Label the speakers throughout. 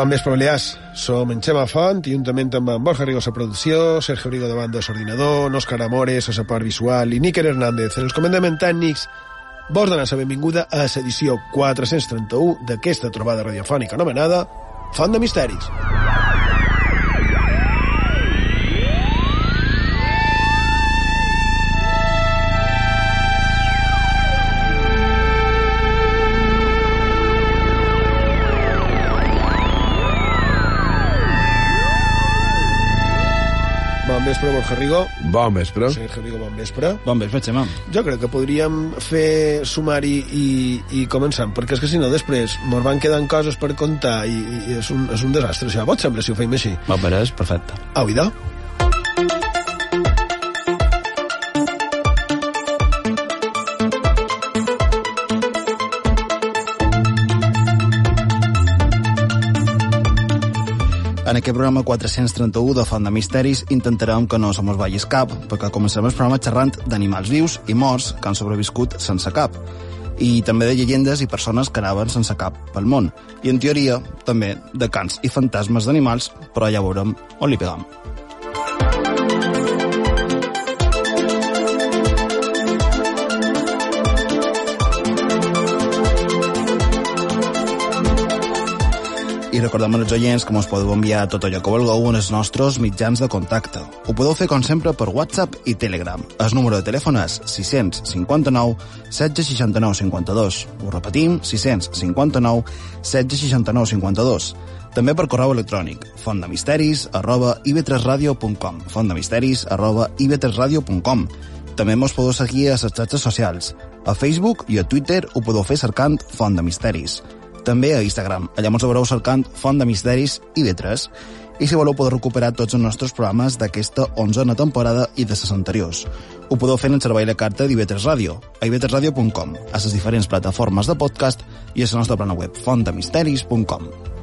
Speaker 1: Bon vespre, Balears. Som en Xema Font, i juntament amb en Borja Rigo a la producció, Sergio Rigo davant de l'ordinador, Òscar Amores a la part visual i Níker Hernández en els comandaments tècnics, vos donar la benvinguda a l'edició 431 d'aquesta trobada radiofònica anomenada Font de Misteris. Bon vespre, Borja Rigo.
Speaker 2: Bon vespre.
Speaker 1: Sergio Rigo, bon vespre.
Speaker 3: Bon vespre, Xema.
Speaker 1: Jo crec que podríem fer sumari i, i començar, perquè és que si no després mos van quedant coses per contar i, i és, un, és un desastre. Això vos sembla si ho feim així?
Speaker 3: Va, però és perfecte.
Speaker 1: Au, idò.
Speaker 3: En aquest programa 431 de Font de Misteris intentarem que no se mos vagi cap, perquè comencem el programa xerrant d'animals vius i morts que han sobreviscut sense cap i també de llegendes i persones que anaven sense cap pel món. I en teoria, també de cants i fantasmes d'animals, però ja veurem on li pegam. Recordem als oients que ens podeu enviar tot allò que vulgueu en els nostres mitjans de contacte. Ho podeu fer, com sempre, per WhatsApp i Telegram. El número de telèfon és 659 1669 52. Ho repetim, 659 1669 52. També per correu electrònic, fontdemisteris arroba ib3radio.com fontdemisteris arroba ib3radio.com També mos podeu seguir a les xarxes socials. A Facebook i a Twitter ho podeu fer cercant Font de Misteris també a Instagram. Allà ens veureu cercant Font de Misteris i B3. I si voleu podeu recuperar tots els nostres programes d'aquesta 11a temporada i de les anteriors. Ho podeu fer en el servei de carta d'IV3 Ràdio, a ib3radio.com, a les diferents plataformes de podcast i a la nostra plana web, fontdemisteris.com.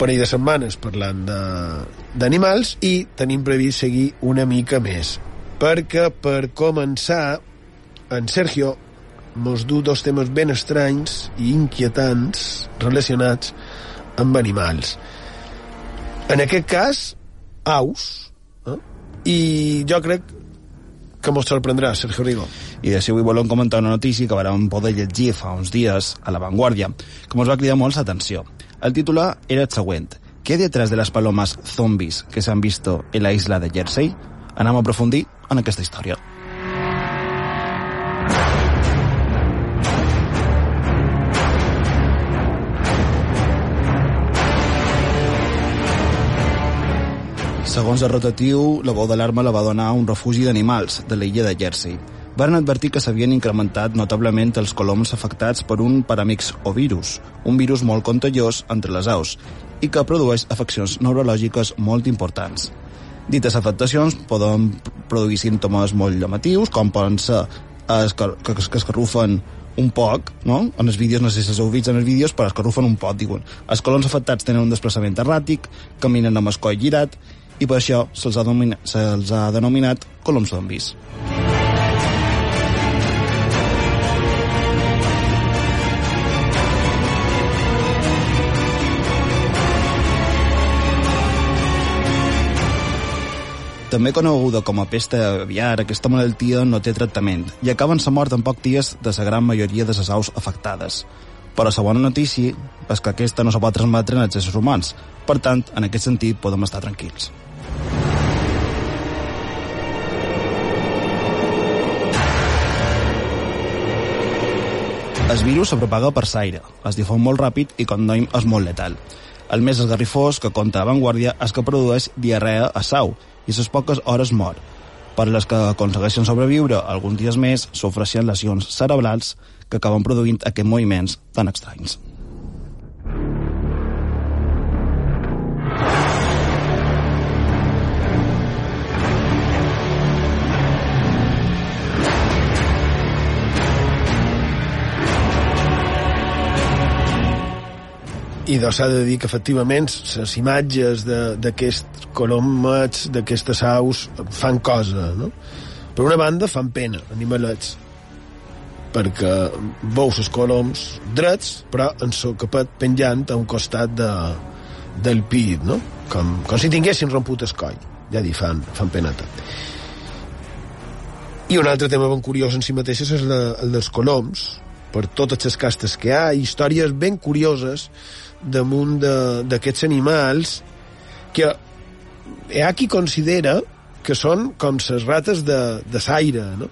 Speaker 1: parell de setmanes parlant d'animals i tenim previst seguir una mica més. Perquè, per començar, en Sergio mos du dos temes ben estranys i inquietants relacionats amb animals. En aquest cas, aus. Eh? I jo crec que mos sorprendrà, Sergio Rigo.
Speaker 3: I si avui volem comentar una notícia que vam poder llegir fa uns dies a La Vanguardia, que ens va cridar molt l'atenció. El titular era el següent. ¿Qué detrás de las palomas zombies que se han visto en la isla de Jersey? Anem a aprofundir en aquesta història. Segons el rotatiu, la veu d'alarma la va donar un refugi d'animals de l'illa de Jersey. Van advertir que s'havien incrementat notablement els coloms afectats per un paramix o virus, un virus molt contagiós entre les aus i que produeix afeccions neurològiques molt importants. Dites afectacions poden produir símptomes molt llamatius, com poden ser que, que, escarrufen un poc, no? En els vídeos, no sé si s'heu vist en els vídeos, però escarrufen un poc, diuen. Els colons afectats tenen un desplaçament erràtic, caminen amb el coll girat, i per això se'ls ha, se ha denominat coloms zombis. També coneguda com a pesta aviar, aquesta malaltia no té tractament i acaben sa mort en poc dies de la gran majoria de les aus afectades. Però la bona notícia és que aquesta no se pot transmetre en els éssers humans. Per tant, en aquest sentit, podem estar tranquils. El virus se propaga per l'aire, es difon molt ràpid i quan doim és molt letal. El més esgarrifós que conta Vanguardia és que produeix diarrea a sau i a poques hores mor. Per les que aconsegueixen sobreviure alguns dies més s'ofreixen lesions cerebrals que acaben produint aquests moviments tan estranys.
Speaker 1: I doncs s'ha de dir que efectivament les imatges d'aquests colomets, d'aquestes aus fan cosa, no? Per una banda fan pena, animalets, perquè veus els coloms drets, però en so capet penjant a un costat de, del pit, no? Com, com si tinguessin romput el coll. Ja dir, fan, fan peneta. I un altre tema ben curiós en si mateix és el, el dels coloms, per totes les castes que hi ha, històries ben curioses damunt d'aquests animals que hi ha qui considera que són com les rates de, de l'aire, no?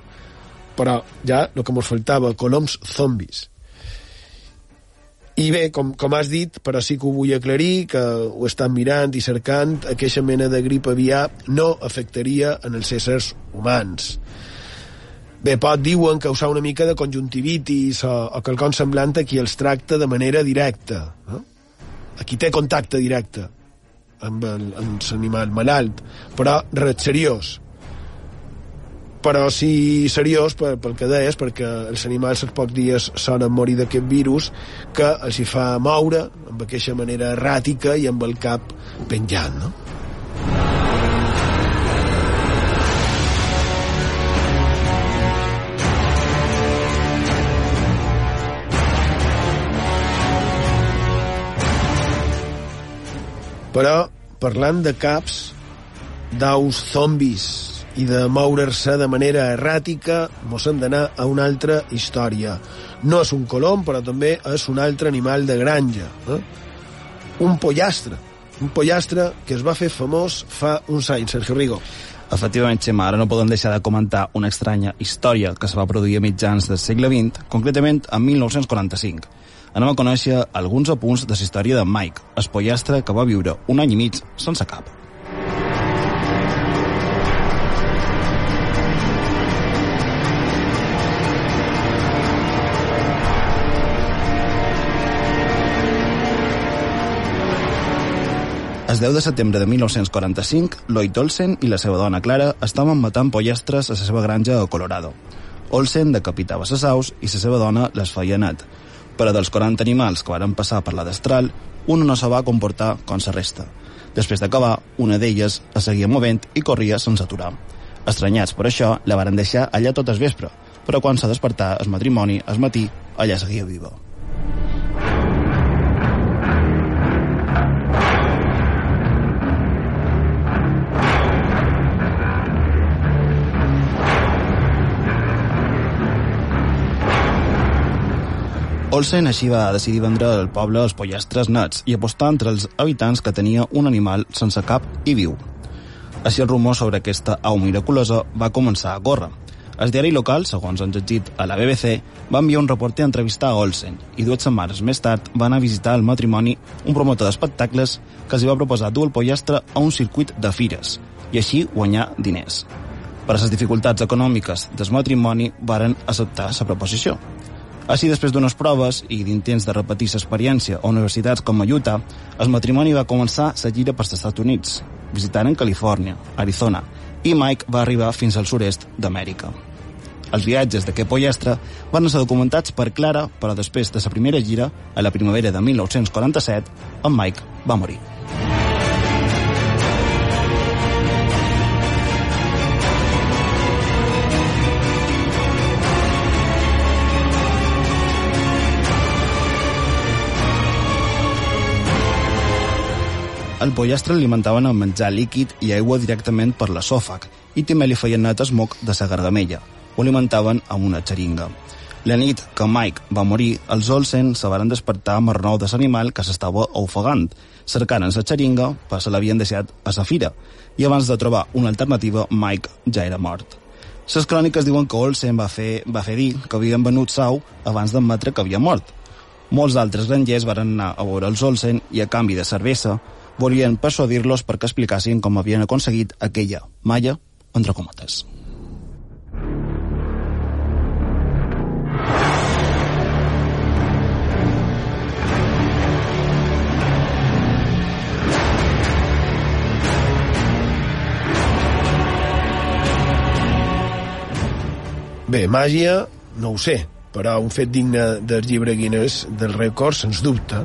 Speaker 1: Però ja el que ens faltava, coloms zombis. I bé, com, com has dit, però sí que ho vull aclarir, que ho estan mirant i cercant, aquesta mena de grip aviar no afectaria en els éssers humans. Bé, pot diuen causar una mica de conjuntivitis o, o quelcom semblant a qui els tracta de manera directa. No? aquí té contacte directe amb l'animal malalt, però res seriós. Però sí seriós pel, pel que deies, perquè els animals els pocs dies sonen morir d'aquest virus que els hi fa moure amb aquesta manera erràtica i amb el cap penjant, no? Però, parlant de caps, d'aus zombis i de moure's de manera erràtica, mos hem d'anar a una altra història. No és un colom, però també és un altre animal de granja. Eh? Un pollastre. Un pollastre que es va fer famós fa uns anys, Sergio Rigo.
Speaker 3: Efectivament, Xema, ara no podem deixar de comentar una estranya història que se va produir a mitjans del segle XX, concretament en 1945 anem a conèixer alguns apunts de la història de Mike, el pollastre que va viure un any i mig sense cap. El 10 de setembre de 1945, Lloyd Olsen i la seva dona Clara estaven matant pollastres a la seva granja a Colorado. Olsen decapitava les aus i la seva dona les feia net, però dels 40 animals que varen passar per la destral, un no se va comportar com la resta. Després d'acabar, una d'elles es seguia movent i corria sense aturar. Estranyats per això, la varen deixar allà tot el vespre, però quan s'ha despertar el matrimoni, el matí, allà seguia viva. Olsen així va decidir vendre al poble els pollastres nets i apostar entre els habitants que tenia un animal sense cap i viu. Així el rumor sobre aquesta au miraculosa va començar a córrer. El diari local, segons han llegit a la BBC, va enviar un reporter a entrevistar a Olsen i dues setmanes més tard va anar a visitar el matrimoni un promotor d'espectacles que els va proposar dur el pollastre a un circuit de fires i així guanyar diners. Per a les dificultats econòmiques del matrimoni varen acceptar la proposició. Així, després d'unes proves i d'intents de repetir l'experiència a universitats com a Utah, el matrimoni va començar la gira per als Estats Units, visitant en Califòrnia, Arizona, i Mike va arribar fins al sud-est d'Amèrica. Els viatges d'aquest pollastre van ser documentats per Clara, però després de la primera gira, a la primavera de 1947, en Mike va morir. El pollastre alimentaven amb menjar líquid i aigua directament per l'esòfag i també li feien net esmoc de sa gargamella. Ho alimentaven amb una xeringa. La nit que Mike va morir, els Olsen se van despertar amb el nou de l'animal que s'estava ofegant. Cercant la xeringa, però se l'havien deixat a sa fira, i abans de trobar una alternativa, Mike ja era mort. Les cròniques diuen que Olsen va fer, va fer dir que havien venut sau abans d'admetre que havia mort. Molts altres grangers van anar a veure els Olsen i a canvi de cervesa volien persuadir-los perquè explicassin com havien aconseguit aquella malla entre cometes.
Speaker 1: Bé, màgia, no ho sé, però un fet digne del llibre Guinness del rècord, sens dubte,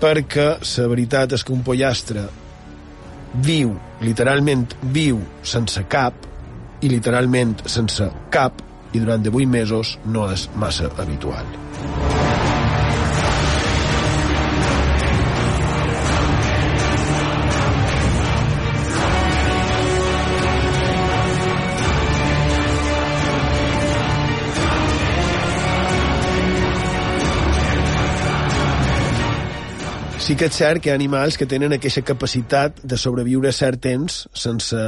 Speaker 1: perquè la veritat és que un pollastre viu, literalment viu sense cap i literalment sense cap i durant 18 mesos no és massa habitual. Sí que és cert que hi ha animals que tenen aquesta capacitat de sobreviure cert temps sense,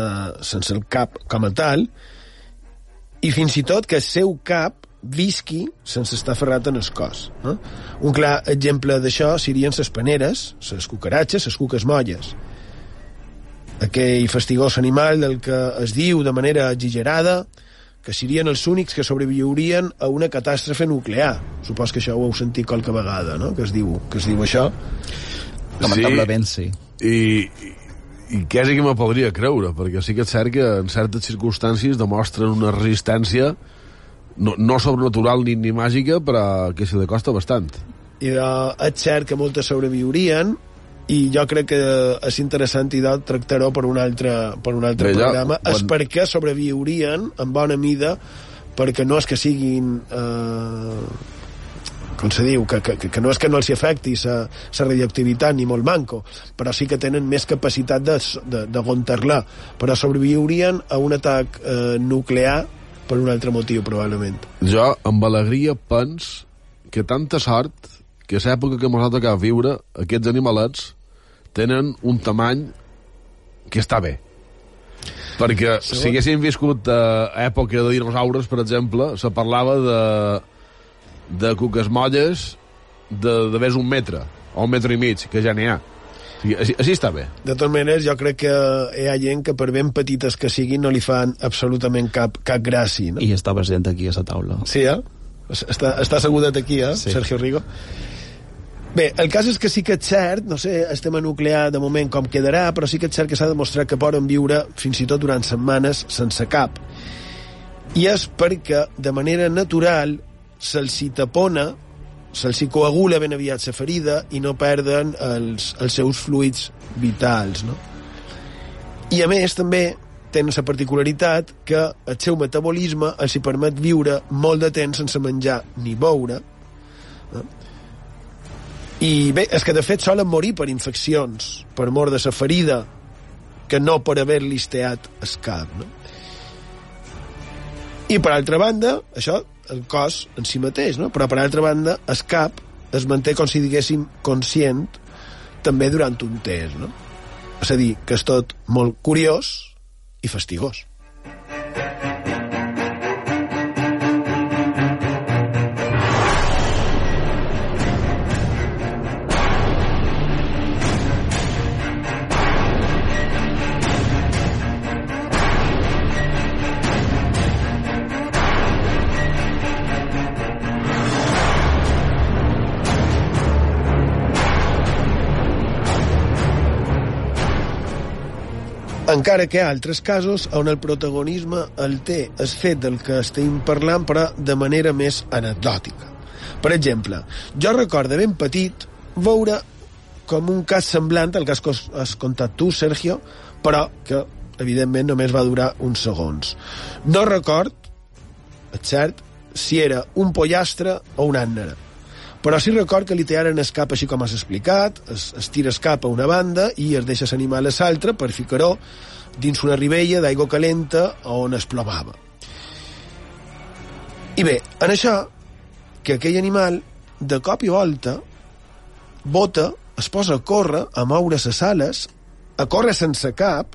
Speaker 1: sense el cap com a tal i fins i tot que el seu cap visqui sense estar ferrat en el cos. Eh? Un clar exemple d'això serien les paneres, les cucaratges, les cuques molles. Aquell fastigós animal del que es diu de manera exagerada que serien els únics que sobreviurien a una catàstrofe nuclear. Supos que això ho heu sentit qualque vegada, no?, que es diu, que es diu això.
Speaker 3: Lamentablement, sí.
Speaker 2: I, i, i quasi que me podria creure, perquè sí que és cert que en certes circumstàncies demostren una resistència no, no sobrenatural ni, ni màgica, però que se li costa bastant.
Speaker 1: I uh, és cert que moltes sobreviurien, i jo crec que és interessant i de tractar-ho per un altre, per un altre
Speaker 2: Bé, ja,
Speaker 1: programa,
Speaker 2: quan-
Speaker 1: és perquè sobreviurien en bona mida perquè no és que siguin eh, com se diu, que, que, que no és que no els afecti la radioactivitat ni molt manco, però sí que tenen més capacitat de, de, de gontar-la, però sobreviurien a un atac eh, nuclear per un altre motiu, probablement.
Speaker 2: Jo, amb alegria, pens que tanta sort que a l'època que ens ha tocat viure, aquests animalets tenen un tamany que està bé. Perquè
Speaker 1: Segon-
Speaker 2: si haguéssim viscut a època de dinosaures, per exemple, se parlava de, de cuques molles de, de més un metre, o un metre i mig, que ja n'hi ha. O sigui, així, així està bé.
Speaker 1: De totes maneres, jo crec que hi ha gent que per ben petites que siguin no li fan absolutament cap, cap gràcia, no?
Speaker 3: I està present aquí a la taula.
Speaker 1: Sí, eh? Està, està assegudat aquí, eh,
Speaker 3: Sí.
Speaker 1: Sergio Rigo? Bé, el cas és que sí que és cert, no sé el tema nuclear de moment com quedarà, però sí que és cert que s'ha demostrat que poden viure fins i tot durant setmanes sense cap. I és perquè, de manera natural, se'ls tapona, se'ls coagula ben aviat la ferida i no perden els, els seus fluids vitals, no? I a més, també tenen la particularitat que el seu metabolisme els hi permet viure molt de temps sense menjar ni beure. Eh? I bé, és que de fet solen morir per infeccions, per mort de la ferida, que no per haver-li esteat el cap. No? I per altra banda, això el cos en si mateix, no? però per altra banda el cap es manté com si diguéssim conscient també durant un temps no? és a dir, que és tot molt curiós i fastigós encara que hi ha altres casos on el protagonisme el té el fet del que estem parlant, però de manera més anecdòtica. Per exemple, jo recordo ben petit veure com un cas semblant al que has, contat tu, Sergio, però que, evidentment, només va durar uns segons. No record, és cert, si era un pollastre o un ànnera però sí record que li tearen el cap així com has explicat, es, es tira el cap a una banda i es deixa l'animal a l'altra per ficar-ho dins una ribella d'aigua calenta on es plovava. I bé, en això, que aquell animal, de cop i volta, bota, es posa a córrer, a moure les ales, a córrer sense cap,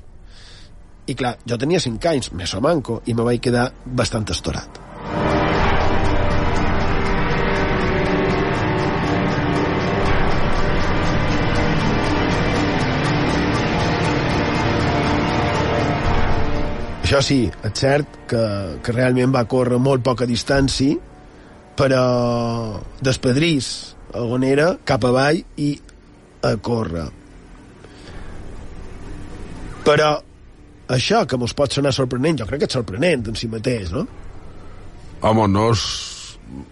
Speaker 1: i clar, jo tenia 5 anys, més o manco, i me vaig quedar bastant estorat. Això sí, és cert que, que realment va córrer molt poca distància, però despedrís a Gonera cap avall i a córrer. Però això que mos pot sonar sorprenent, jo crec que és sorprenent en si mateix, no?
Speaker 2: Home, no és...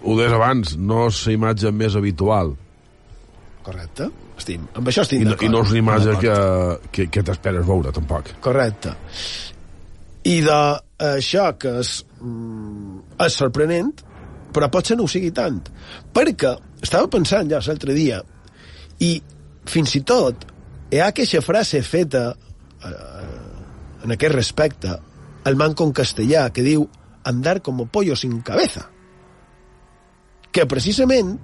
Speaker 2: Ho deies abans, no és la imatge més habitual.
Speaker 1: Correcte. Estim, amb això estic
Speaker 2: I no,
Speaker 1: d'acord.
Speaker 2: i no és una imatge que, que, que t'esperes veure, tampoc.
Speaker 1: Correcte. I d'això que és, mm, és sorprenent, però potser no ho sigui tant. Perquè estava pensant ja l'altre dia, i fins i tot hi ha aquesta frase feta eh, en aquest respecte al manco en castellà que diu andar como pollo sin cabeza que precisament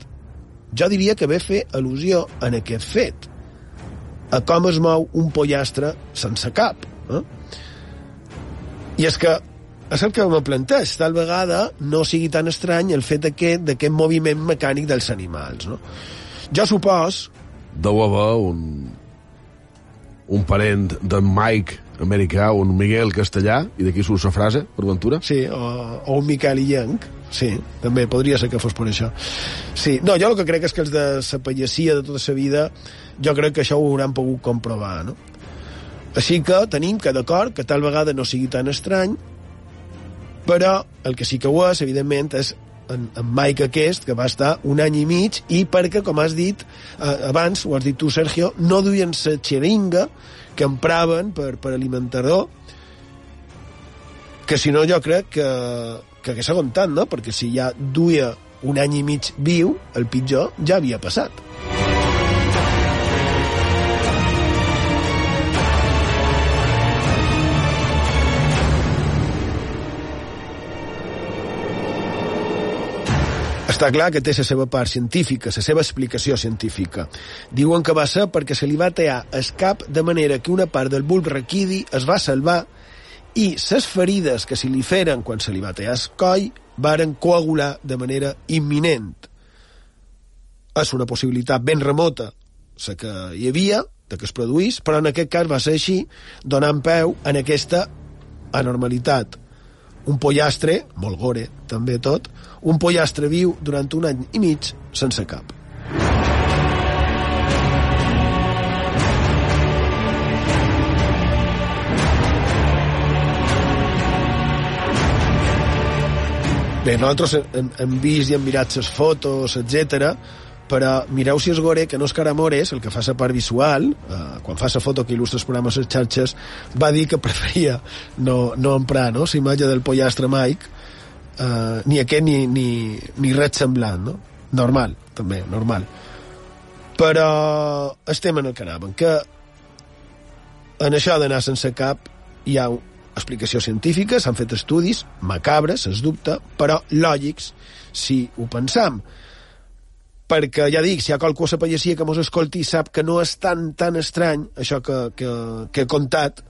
Speaker 1: jo diria que ve fer al·lusió en aquest fet a com es mou un pollastre sense cap eh? I és que és el que me planteig, tal vegada no sigui tan estrany el fet aquest d'aquest moviment mecànic dels animals no? jo supos
Speaker 2: Deu haver un, un parent d'en Mike americà, un Miguel castellà, i d'aquí surt la frase, per ventura.
Speaker 1: Sí, o, o un Miquel Illenc. Sí, també podria ser que fos per això. Sí, no, jo el que crec és que els de la pallacia de tota la vida, jo crec que això ho hauran pogut comprovar, no? Així que tenim que d'acord que tal vegada no sigui tan estrany, però el que sí que ho és, evidentment, és en, en Mike aquest, que va estar un any i mig, i perquè, com has dit eh, abans, ho has dit tu, Sergio, no duien la xeringa que empraven per, per alimentar-lo, que si no jo crec que, que hagués aguantat, no? Perquè si ja duia un any i mig viu, el pitjor ja havia passat. Està clar que té la seva part científica, la seva explicació científica. Diuen que va ser perquè se li va tallar el cap de manera que una part del bulb raquidi es va salvar i les ferides que se li feren quan se li va tallar el coll varen coagular de manera imminent. És una possibilitat ben remota la que hi havia, de que es produís, però en aquest cas va ser així, donant peu en aquesta anormalitat un pollastre, molt gore també tot, un pollastre viu durant un any i mig sense cap. Bé, nosaltres hem, hem vist i hem mirat les fotos, etc. però mireu si és gore que no és Caramores, el que fa la part visual, eh, quan fa la foto que il·lustra els programes a les xarxes, va dir que preferia no, no emprar no? la imatge del pollastre Mike, eh, ni aquest ni, ni, ni res semblant, no? Normal, també, normal. Però estem en el que anàvem, que en això d'anar sense cap hi ha explicació científica, s'han fet estudis macabres, es dubta, però lògics si ho pensam. Perquè, ja dic, si hi ha qualcú a la que mos escolti sap que no és tan, tan estrany això que, que, que he contat,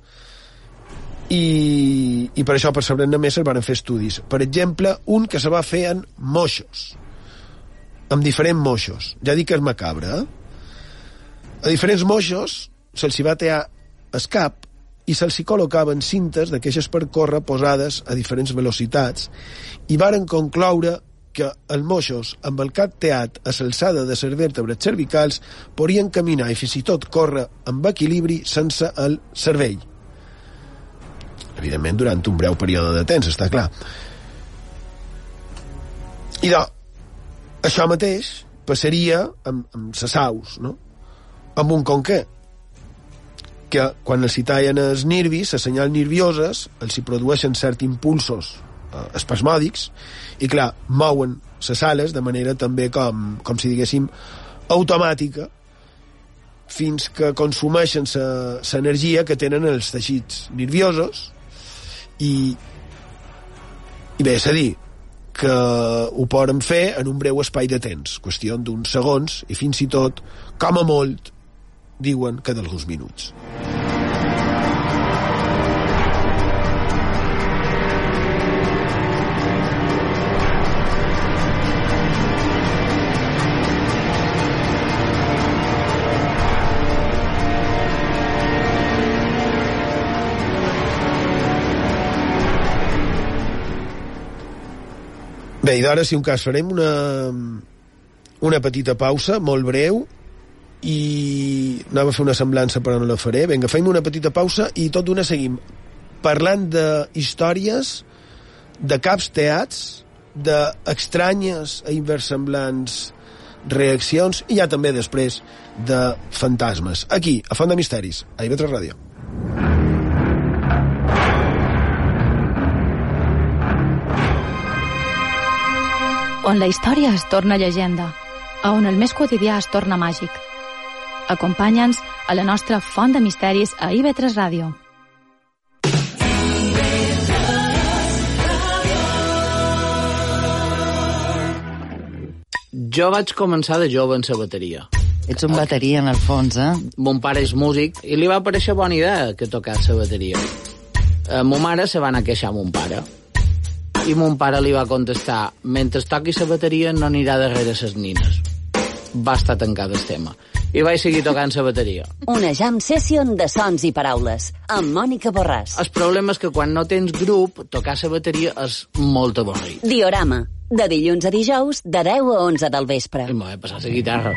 Speaker 1: i, i per això per saber-ne més es van fer estudis. Per exemple, un que se va fer en moixos, amb diferents moixos. Ja dic que és macabre, eh? A diferents moixos se'ls va tear el cap i se'ls col·locaven cintes d'aquestes per córrer posades a diferents velocitats i varen concloure que els moixos amb el cap teat a l'alçada de les vèrtebres cervicals podien caminar i fins i tot córrer amb equilibri sense el cervell evidentment durant un breu període de temps, està clar. I de, això mateix passaria amb, amb ses aus, no? amb un conquer, que quan els tallen els nervis, les senyals nervioses, els hi produeixen certs impulsos eh, espasmòdics, i clar, mouen les ales de manera també com, com si diguéssim automàtica fins que consumeixen l'energia que tenen els teixits nerviosos i, i bé, és a dir, que ho poden fer en un breu espai de temps, qüestió d'uns segons, i fins i tot, com a molt, diuen que d'alguns minuts. Bé, i d'ara, si un cas, farem una, una petita pausa, molt breu, i anava a fer una semblança però no la faré. Vinga, fem una petita pausa i tot d'una seguim parlant de històries, de caps teats, d'estranyes i inversemblants reaccions i ja també després de fantasmes. Aquí, a Font de Misteris, a IB3 Ràdio.
Speaker 4: On la història es torna llegenda, a on el més quotidià es torna màgic. Acompanya'ns a la nostra font de misteris a IB3 Ràdio.
Speaker 5: Jo vaig començar de jove en la bateria.
Speaker 6: Ets un bateria, en el fons, eh?
Speaker 5: Mon pare és músic i li va aparèixer bona idea que tocat la bateria. A ma mare se va anar a queixar a mon pare i mon pare li va contestar mentre toqui la bateria no anirà darrere ses nines. Va estar tancat el tema. I vaig seguir tocant la bateria.
Speaker 7: Una jam session de sons i paraules, amb Mònica Borràs.
Speaker 5: El problema és que quan no tens grup, tocar la bateria és molt avorrit.
Speaker 7: Diorama, de dilluns a dijous, de 10 a 11 del vespre.
Speaker 5: I m'ho he passat la guitarra.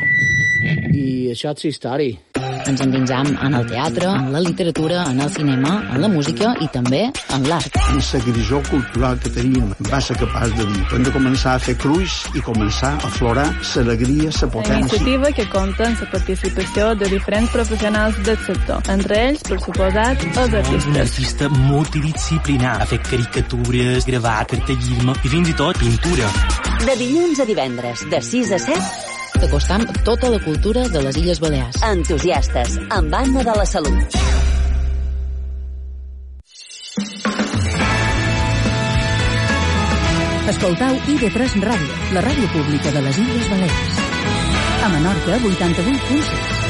Speaker 5: I això és història.
Speaker 4: Ens endinsam en el teatre, en la literatura, en el cinema, en la música i també en l'art.
Speaker 8: En la grisó cultural que tenim va ser capaç de dir hem de començar a fer cruix i començar a aflorar l'alegria, la potència.
Speaker 9: Una iniciativa que compta amb la participació de diferents professionals del sector, entre ells, per suposat, els artistes.
Speaker 10: Un artista multidisciplinar, ha fet caricatures, gravar, cartellisme i fins i tot pintura.
Speaker 7: De dilluns a divendres, de 6 a 7,
Speaker 4: t'acostam tota la cultura de les Illes Balears.
Speaker 7: Entusiastes, amb Anna de la Salut.
Speaker 11: Escoltau ID3 Ràdio, la ràdio pública de les Illes Balears. A Menorca, 88.6.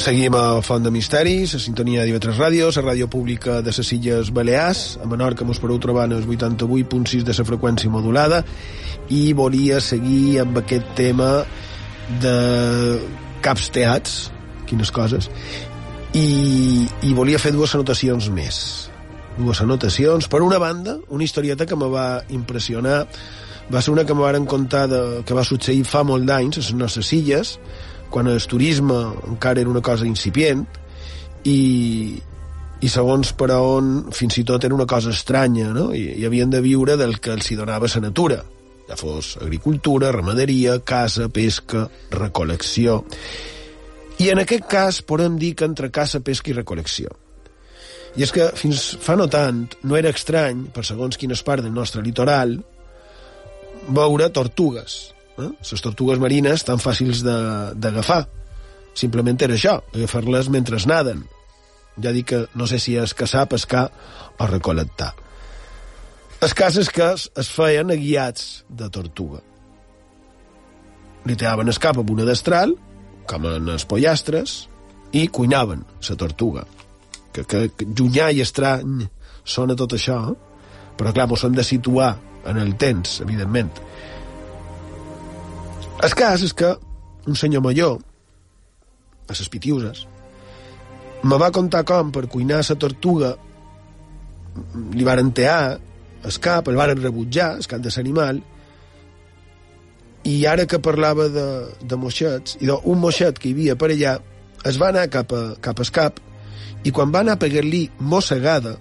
Speaker 1: Seguim a Font de Misteris, a sintonia d'IV3 Ràdio, la ràdio pública de les Illes Balears. A Menorca mos podeu trobar en el 88.6 de la freqüència modulada i volia seguir amb aquest tema de caps teats, quines coses, i, i volia fer dues anotacions més. Dues anotacions. Per una banda, una historieta que me va impressionar va ser una que me varen contar de, que va succeir fa molt d'anys a les nostres illes, quan el turisme encara era una cosa incipient i, i segons per on fins i tot era una cosa estranya no? I, i havien de viure del que els hi donava la natura ja fos agricultura, ramaderia, caça, pesca, recol·lecció. I en aquest cas podem dir que entre caça, pesca i recol·lecció. I és que fins fa no tant no era estrany, per segons quines parts del nostre litoral, veure tortugues. Eh? Les tortugues marines tan fàcils d'agafar. Simplement era això, agafar-les mentre naden. Ja dic que no sé si és caçar, pescar o recol·lectar. Els cases que es, feien a guiats de tortuga. Li tiraven el cap amb una destral, com en els pollastres, i cuinaven la tortuga. Que, que, que llunyà i estrany sona tot això, eh? però clar, mos hem de situar en el temps, evidentment. El cas és que un senyor major, a les pitiuses, me va contar com per cuinar la tortuga li varen tear el cap, el varen rebutjar, el cap de l'animal, i ara que parlava de, de moixets, i d'un moixet que hi havia per allà, es va anar cap a, cap al cap, i quan va anar a pegar-li mossegada,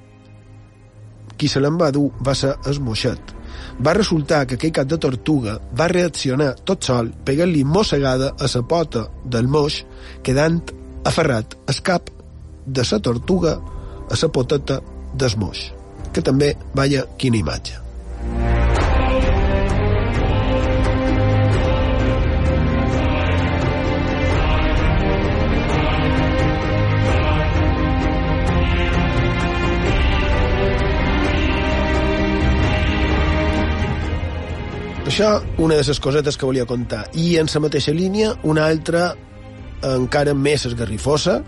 Speaker 1: qui se l'en va dur va ser el moixet. Va resultar que aquell cap de tortuga va reaccionar tot sol pegant-li mossegada a la pota del moix, quedant aferrat el cap de la tortuga a la poteta del moix que també, vaya, quina imatge. Això, una de les cosetes que volia contar. I en la mateixa línia, una altra encara més esgarrifosa,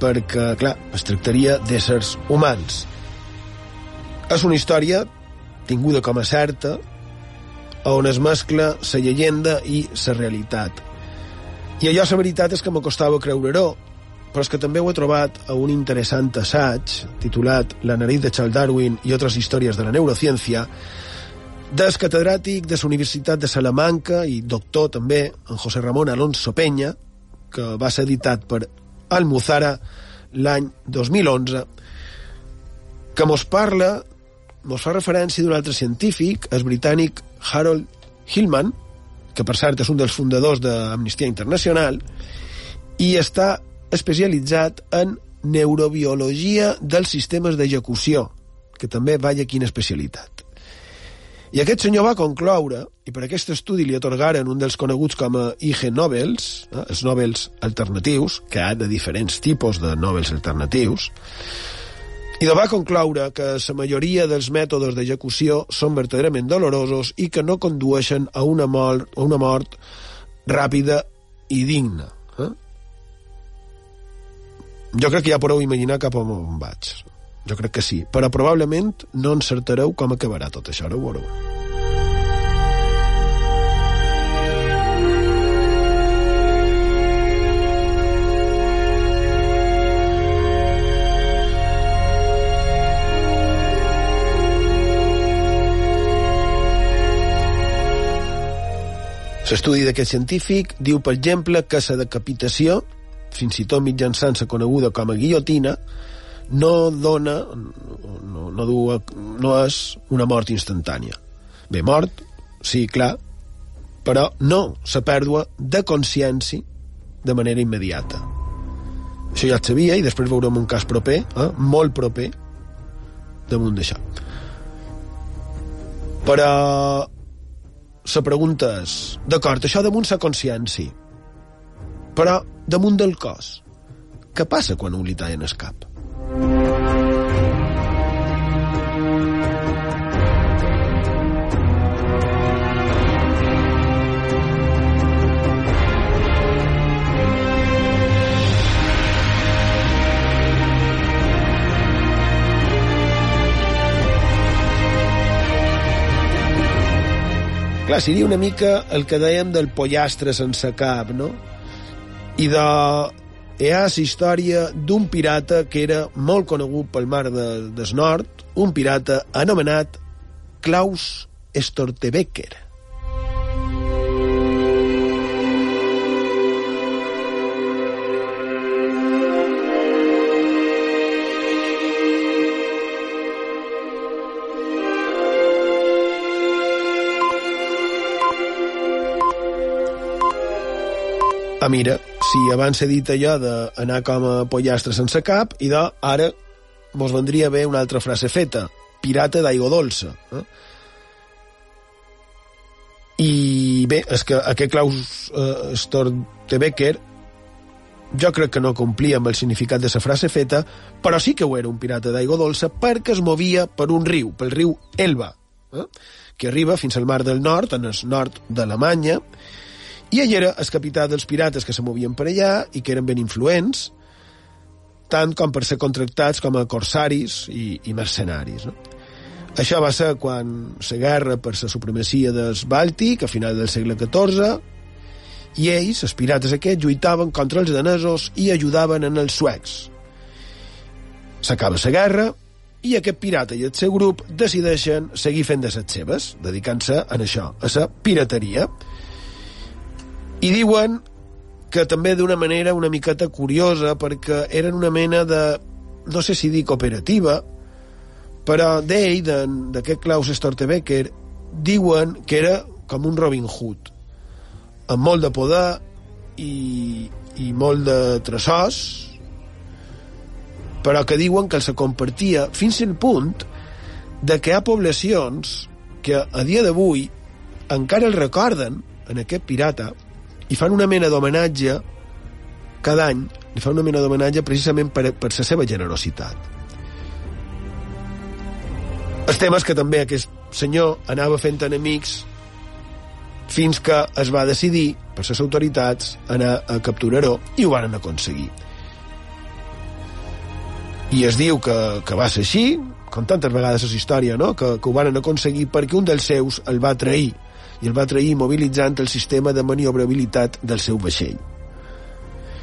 Speaker 1: perquè, clar, es tractaria d'éssers humans. És una història tinguda com a certa, on es mescla la llegenda i la realitat. I allò, la veritat, és que m'acostava creure-ho, però és que també ho he trobat a un interessant assaig titulat La nariz de Charles Darwin i altres històries de la neurociència del catedràtic de la Universitat de Salamanca i doctor també, en José Ramón Alonso Peña, que va ser editat per Almuzara l'any 2011, que mos parla mos fa referència d'un altre científic, el britànic Harold Hillman, que per cert és un dels fundadors d'Amnistia Internacional, i està especialitzat en neurobiologia dels sistemes d'execució, que també vaya quina especialitat. I aquest senyor va concloure, i per aquest estudi li atorgaren un dels coneguts com a IG Nobels, eh, els Nobels alternatius, que ha de diferents tipus de Nobels alternatius, i va concloure que la majoria dels mètodes d'execució són verdaderament dolorosos i que no condueixen a una mort, a una mort ràpida i digna. Eh? Jo crec que ja podeu imaginar cap on vaig. Jo crec que sí, però probablement no encertareu com acabarà tot això, ara ho veureu. L'estudi d'aquest científic diu, per exemple, que la decapitació, fins i tot mitjançant la coneguda com a guillotina, no dona, no, no, du, no és una mort instantània. Bé, mort, sí, clar, però no la pèrdua de consciència de manera immediata. Això ja et sabia i després veurem un cas proper, eh, molt proper, damunt d'això. Però la pregunta és, d'acord, això damunt la consciència, però damunt del cos, què passa quan un li tallen el cap? Clar, seria una mica el que dèiem del pollastre sense cap, no? I de... Hi ha la història d'un pirata que era molt conegut pel mar de, del nord, un pirata anomenat Klaus Stortebeker. Ah, mira, si abans s'ha dit allò d'anar com a pollastre sense cap, i de, ara mos vendria bé una altra frase feta, pirata d'aigua dolça. Eh? I bé, és que aquest Klaus eh, Stortebeker jo crec que no complia amb el significat de la frase feta, però sí que ho era un pirata d'aigua dolça perquè es movia per un riu, pel riu Elba, eh? que arriba fins al mar del nord, en el nord d'Alemanya, i ell era el capità dels pirates que se movien per allà i que eren ben influents, tant com per ser contractats com a corsaris i, i mercenaris. No? Això va ser quan la guerra per la supremacia del Bàltic, a final del segle XIV, i ells, els pirates aquests, lluitaven contra els danesos i ajudaven en els suecs. S'acaba la guerra i aquest pirata i el seu grup decideixen seguir fent de les seves, dedicant-se a això, a la pirateria. I diuen que també d'una manera una miqueta curiosa, perquè eren una mena de, no sé si dir cooperativa, però d'ell, d'aquest Klaus Stortebeker, diuen que era com un Robin Hood, amb molt de poder i, i molt de tresors, però que diuen que se compartia fins al punt de que hi ha poblacions que a dia d'avui encara el recorden en aquest pirata i fan una mena d'homenatge cada any, li fan una mena d'homenatge precisament per, per la seva generositat. El tema és que també aquest senyor anava fent enemics fins que es va decidir, per les autoritats, anar a capturar-ho i ho van aconseguir. I es diu que, que va ser així, com tantes vegades és història, no? que, que ho van aconseguir perquè un dels seus el va trair, i el va trair mobilitzant el sistema de maniobrabilitat del seu vaixell.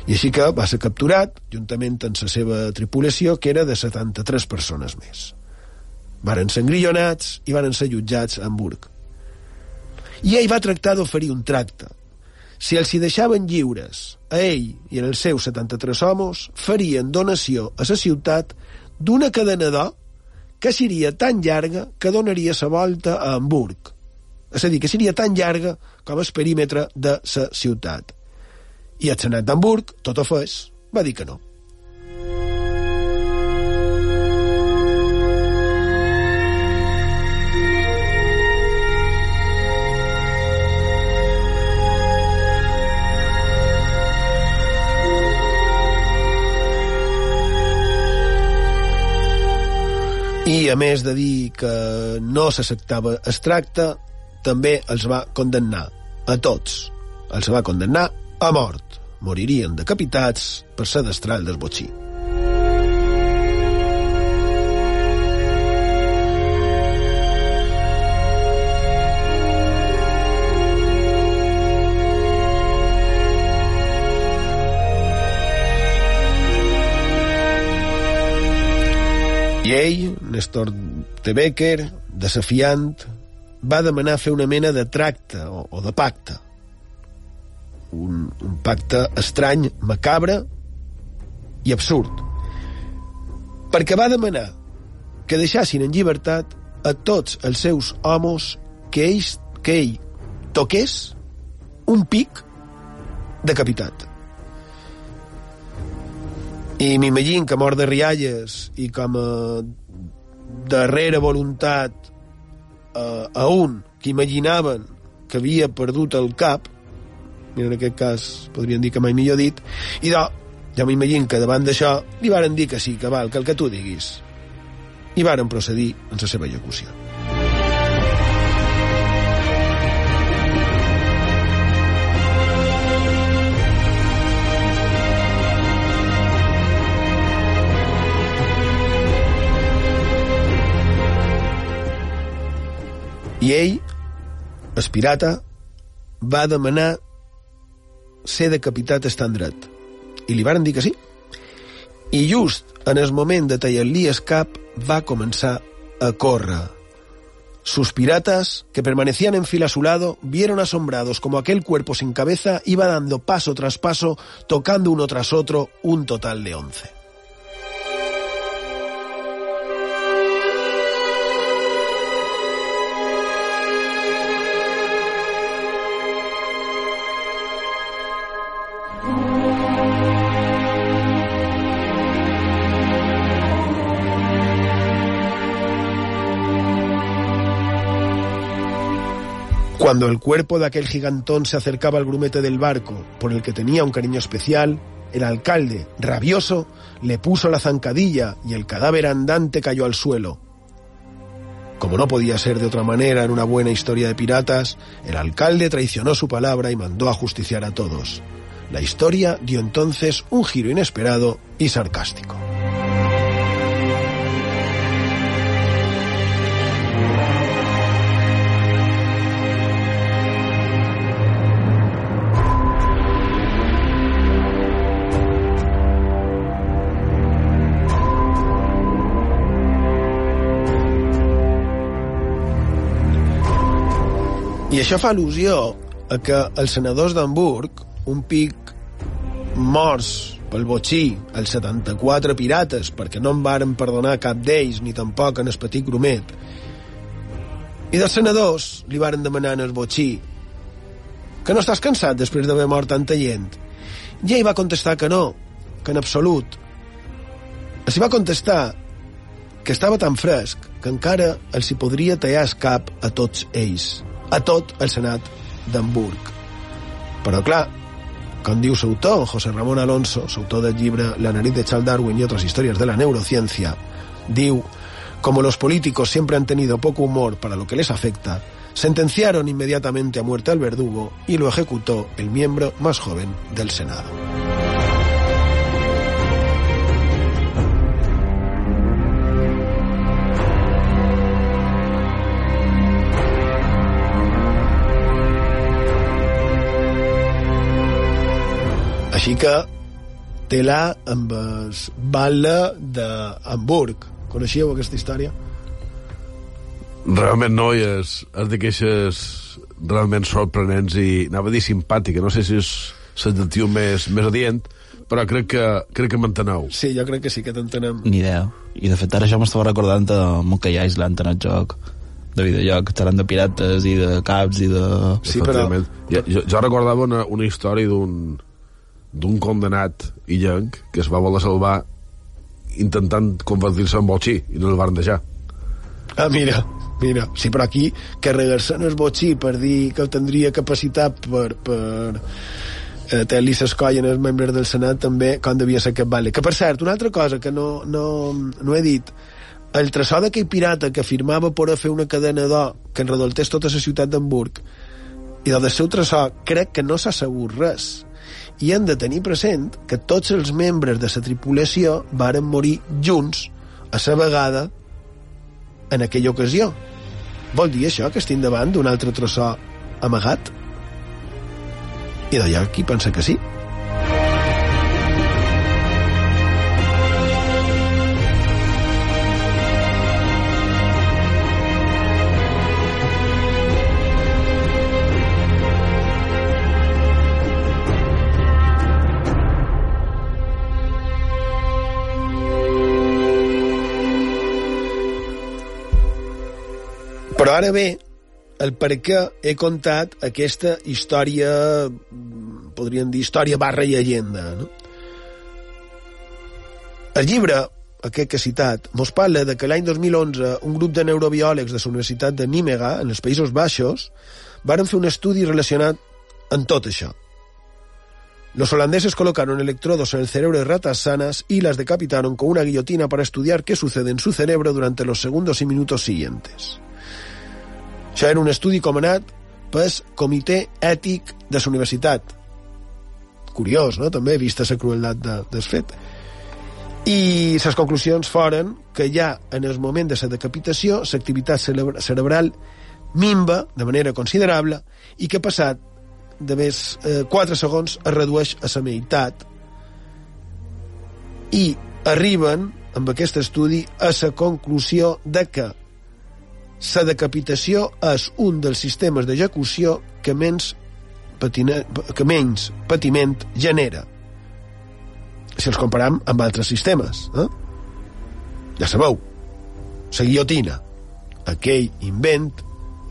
Speaker 1: I així que va ser capturat, juntament amb la seva tripulació, que era de 73 persones més. Varen ser engrillonats i varen ser jutjats a Hamburg. I ell va tractar d'oferir un tracte. Si els hi deixaven lliures a ell i als seus 73 homes, farien donació a la ciutat d'una cadena d'or que seria tan llarga que donaria la volta a Hamburg. És a dir, que seria tan llarga com el perímetre de la ciutat. I el senat d'Hamburg, tot ho fes, va dir que no. I a més de dir que no s'acceptava el tracte, també els va condemnar a tots. Els va condemnar a mort. Moririen decapitats per ser destral del botxí. I ell, Néstor de Becker, desafiant, va demanar fer una mena de tracte o, o de pacte. Un, un pacte estrany, macabre i absurd. Perquè va demanar que deixassin en llibertat a tots els seus homes que, ells, que ell toqués un pic decapitat. I m'imagino que mort de rialles i com a darrera voluntat a, a un que imaginaven que havia perdut el cap, mira, en aquest cas podrien dir que mai millor dit, i de, ja m'imagino que davant d'això li varen dir que sí, que val, que el que tu diguis. I varen procedir en la seva execució. I ell, el pirata, va demanar ser decapitat estant dret. I li que sí. I just en el moment de tallar-li el cap va començar a córrer. Sus piratas, que permanecían en fila a su lado, vieron asombrados como aquel cuerpo sin cabeza iba dando paso tras paso, tocando uno tras otro un total de once. Cuando el cuerpo de aquel gigantón se acercaba al grumete del barco, por el que tenía un cariño especial, el alcalde, rabioso, le puso la zancadilla y el cadáver andante cayó al suelo. Como no podía ser de otra manera en una buena historia de piratas, el alcalde traicionó su palabra y mandó a justiciar a todos. La historia dio entonces un giro inesperado y sarcástico. I això fa al·lusió a que els senadors d'Hamburg, un pic morts pel botxí, els 74 pirates, perquè no en varen perdonar cap d'ells, ni tampoc en el petit grumet, i dels senadors li varen demanar en el botxí que no estàs cansat després d'haver mort tanta gent. I ell va contestar que no, que en absolut. Els va contestar que estava tan fresc que encara els hi podria tallar el cap a tots ells a tot el Senat d'Hamburg. Però clar, com diu l'autor, José Ramón Alonso, autor del llibre La nariz de Charles Darwin y otras historias de la neurociencia, diu, como los políticos siempre han tenido poco humor para lo que les afecta, sentenciaron inmediatamente a muerte al verdugo y lo ejecutó el miembro más joven del Senado. Així que tela amb el balle d'Hamburg. Coneixíeu aquesta història?
Speaker 2: Realment no, i és, és d'aquestes realment sorprenents i, anava a dir simpàtica, no sé si és l'adjectiu més, més adient, però crec que, crec que m'enteneu.
Speaker 1: Sí, jo crec que sí que t'entenem.
Speaker 3: Ni idea. I de fet ara això m'estava recordant de Monkey Island en el joc de videojoc, xerrant de pirates i de caps i de...
Speaker 2: Sí, però... Jo, jo, jo recordava una, una història d'un d'un condenat illenc que es va voler salvar intentant convertir-se en botxí i no el van deixar.
Speaker 1: Ah, mira, mira. Sí, però aquí carregar-se en el botxí per dir que tindria capacitat per, per eh, tenir les collen els membres del Senat també com devia ser aquest vale. Que per cert, una altra cosa que no, no, no he dit el tresor d'aquell pirata que afirmava poder fer una cadena d'or que enredoltés tota la ciutat d'Hamburg i del seu tresor crec que no s'ha sabut res i hem de tenir present que tots els membres de la tripulació varen morir junts a la vegada en aquella ocasió. Vol dir això, que estem davant d'un altre trossó amagat? I d'allà qui pensa que sí? Ara bé, el per què he contat aquesta història, podríem dir història barra llegenda, no? El llibre, aquest que he citat, mos parla de que l'any 2011 un grup de neurobiòlegs de la Universitat de Nímega, en els Països Baixos, varen fer un estudi relacionat amb tot això. Los holandeses colocaron electrodos en el cerebro de ratas sanas y las decapitaron con una guillotina para estudiar qué sucede en su cerebro durante los segundos y minutos siguientes. Això era un estudi comanat pel Comitè Ètic de la Universitat. Curiós, no?, també, vista la crueldat de, del fet. I les conclusions foren que ja en el moment de la decapitació l'activitat cerebral minva de manera considerable i que passat de més eh, 4 segons es redueix a la meitat i arriben amb aquest estudi a la conclusió de que la decapitació és un dels sistemes d'execució que menys, patina, que menys patiment genera si els comparam amb altres sistemes eh? ja sabeu la guillotina aquell invent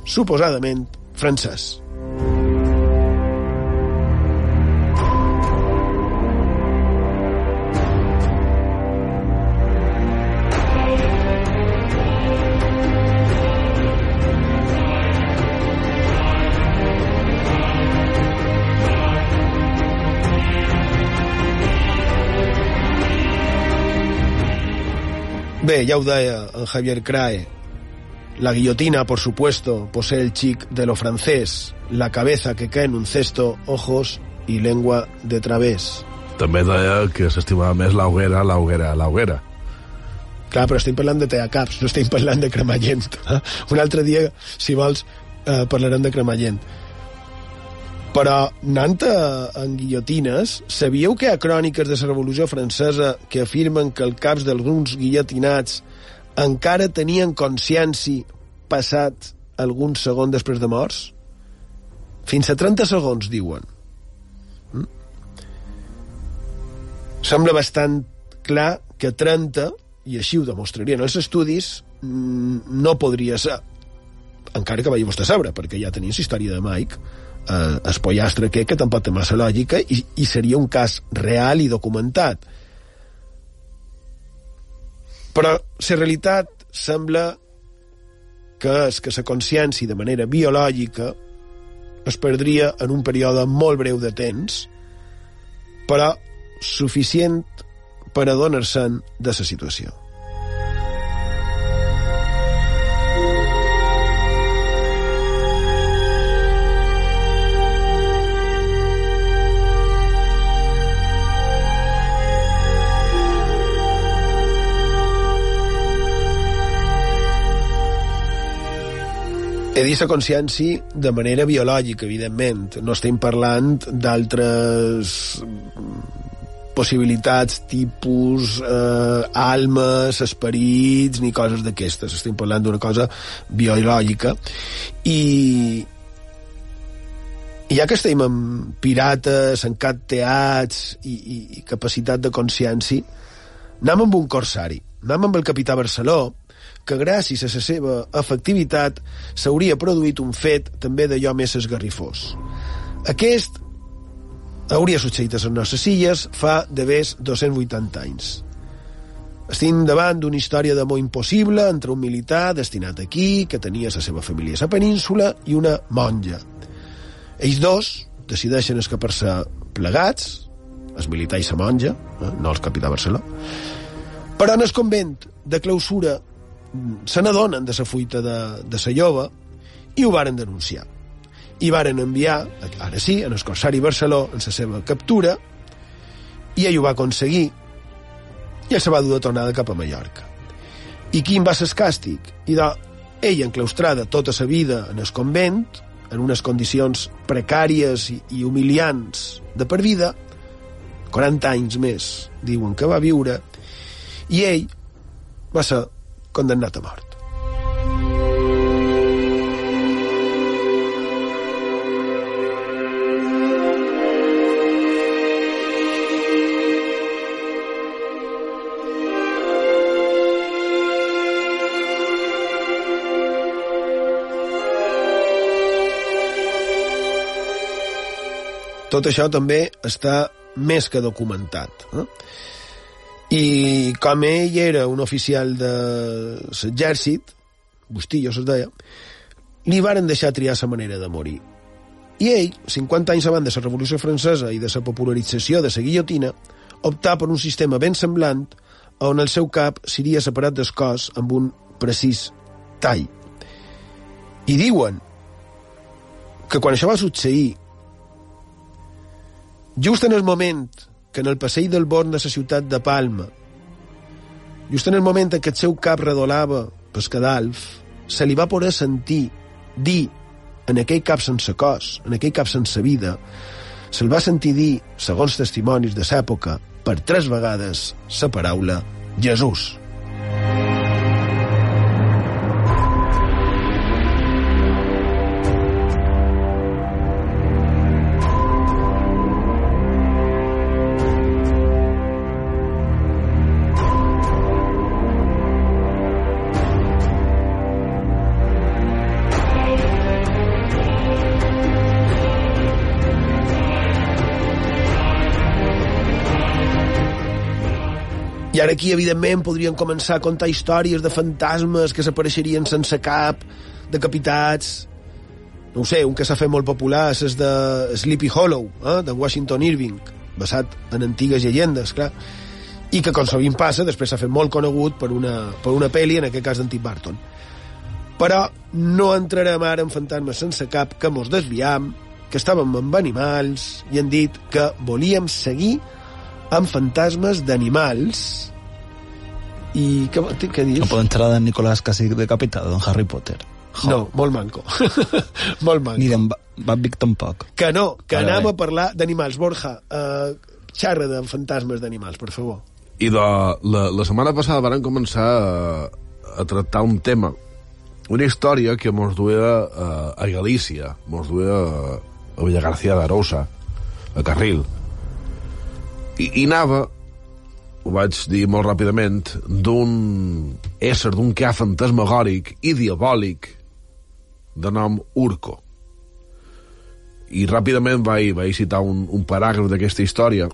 Speaker 1: suposadament francès Bé, ja ho deia en Javier Crae, la guillotina, por supuesto, posee el chic de lo francés, la cabeza que cae en un cesto, ojos y lengua de través.
Speaker 2: També deia que s'estimava més la hoguera, la hoguera, la hoguera.
Speaker 1: Clar, però estem parlant de teacaps, no estem parlant de cremallent. Eh? Un altre dia, si vols, eh, parlarem de cremallent. Però, anant a, en guillotines, sabíeu que hi ha cròniques de la Revolució Francesa que afirmen que els caps d'alguns guillotinats encara tenien consciència passat alguns segons després de morts? Fins a 30 segons, diuen. Mm? Sembla bastant clar que 30, i així ho demostrarien els estudis, mm, no podria ser encara que vagi vostè a saber, perquè ja tenim història de Mike, eh, el pollastre aquest, que tampoc té massa lògica, i, i seria un cas real i documentat. Però la realitat sembla que és que la consciència de manera biològica es perdria en un període molt breu de temps, però suficient per adonar-se'n de la situació. He dit la consciència de manera biològica, evidentment. No estem parlant d'altres possibilitats tipus eh, almes, esperits, ni coses d'aquestes. Estem parlant d'una cosa biològica. I, i ja que estem amb pirates, encanteats i, i, i capacitat de consciència, anem amb un corsari. Anem amb el capità Barceló, que gràcies a la seva efectivitat s'hauria produït un fet també d'allò més esgarrifós. Aquest hauria succeït a les nostres illes fa de més 280 anys. Estem davant d'una història d'amor impossible entre un militar destinat aquí, que tenia la seva família a la península, i una monja. Ells dos decideixen escapar-se plegats, el militar i la monja, eh, no els capità Barceló, però en el convent de clausura se n'adonen de la fuita de, de la llova i ho varen denunciar. I varen enviar, ara sí, en el Corsari Barceló, en la seva captura, i ell ho va aconseguir i se va dur de tornada cap a Mallorca. I quin va ser el càstig? I de, ell enclaustrada tota sa vida en el convent, en unes condicions precàries i, i humiliants de per vida, 40 anys més diuen que va viure, i ell va ser condemnat a mort. Tot això també està més que documentat. Eh? I com ell era un oficial de l'exèrcit, Bustillo se'ls deia, li varen deixar triar la manera de morir. I ell, 50 anys abans de la Revolució Francesa i de la popularització de la guillotina, optà per un sistema ben semblant on el seu cap seria separat del cos amb un precís tall. I diuen que quan això va succeir, just en el moment que en el passeig del Born de la ciutat de Palma, just en el moment en què el seu cap redolava pel cadalf, se li va poder sentir dir en aquell cap sense cos, en aquell cap sense vida, se'l va sentir dir, segons testimonis de l'època, per tres vegades la paraula Jesús. Ara aquí, evidentment, podríem començar a contar històries de fantasmes que s'apareixerien sense cap, decapitats... No ho sé, un que s'ha fet molt popular és de Sleepy Hollow, eh, de Washington Irving, basat en antigues llegendes, clar. i que, com sovint passa, després s'ha fet molt conegut per una, per una pel·li, en aquest cas d'en Tim Burton. Però no entrarem ara en fantasmes sense cap, que mos desviam, que estàvem amb animals i han dit que volíem seguir amb fantasmes d'animals i què, què dius?
Speaker 3: No poden entrar de Nicolás casi decapitado en Harry Potter.
Speaker 1: No, molt manco. molt manco.
Speaker 3: Ni d'en Babbic tampoc.
Speaker 1: Que no, que
Speaker 3: Vale,
Speaker 1: anem
Speaker 3: vale.
Speaker 1: a parlar d'animals. Borja, eh, xarra de fantasmes d'animals, per favor.
Speaker 2: I de, la, la setmana passada van començar a, a tractar un tema, una història que mos duia a, a Galícia, mos duia a, a Villa García d'Arousa, a Carril. I, I anava, ho vaig dir molt ràpidament, d'un ésser, d'un ca fantasmagòric i diabòlic de nom Urco. I ràpidament vaig, vaig citar un, un paràgraf d'aquesta història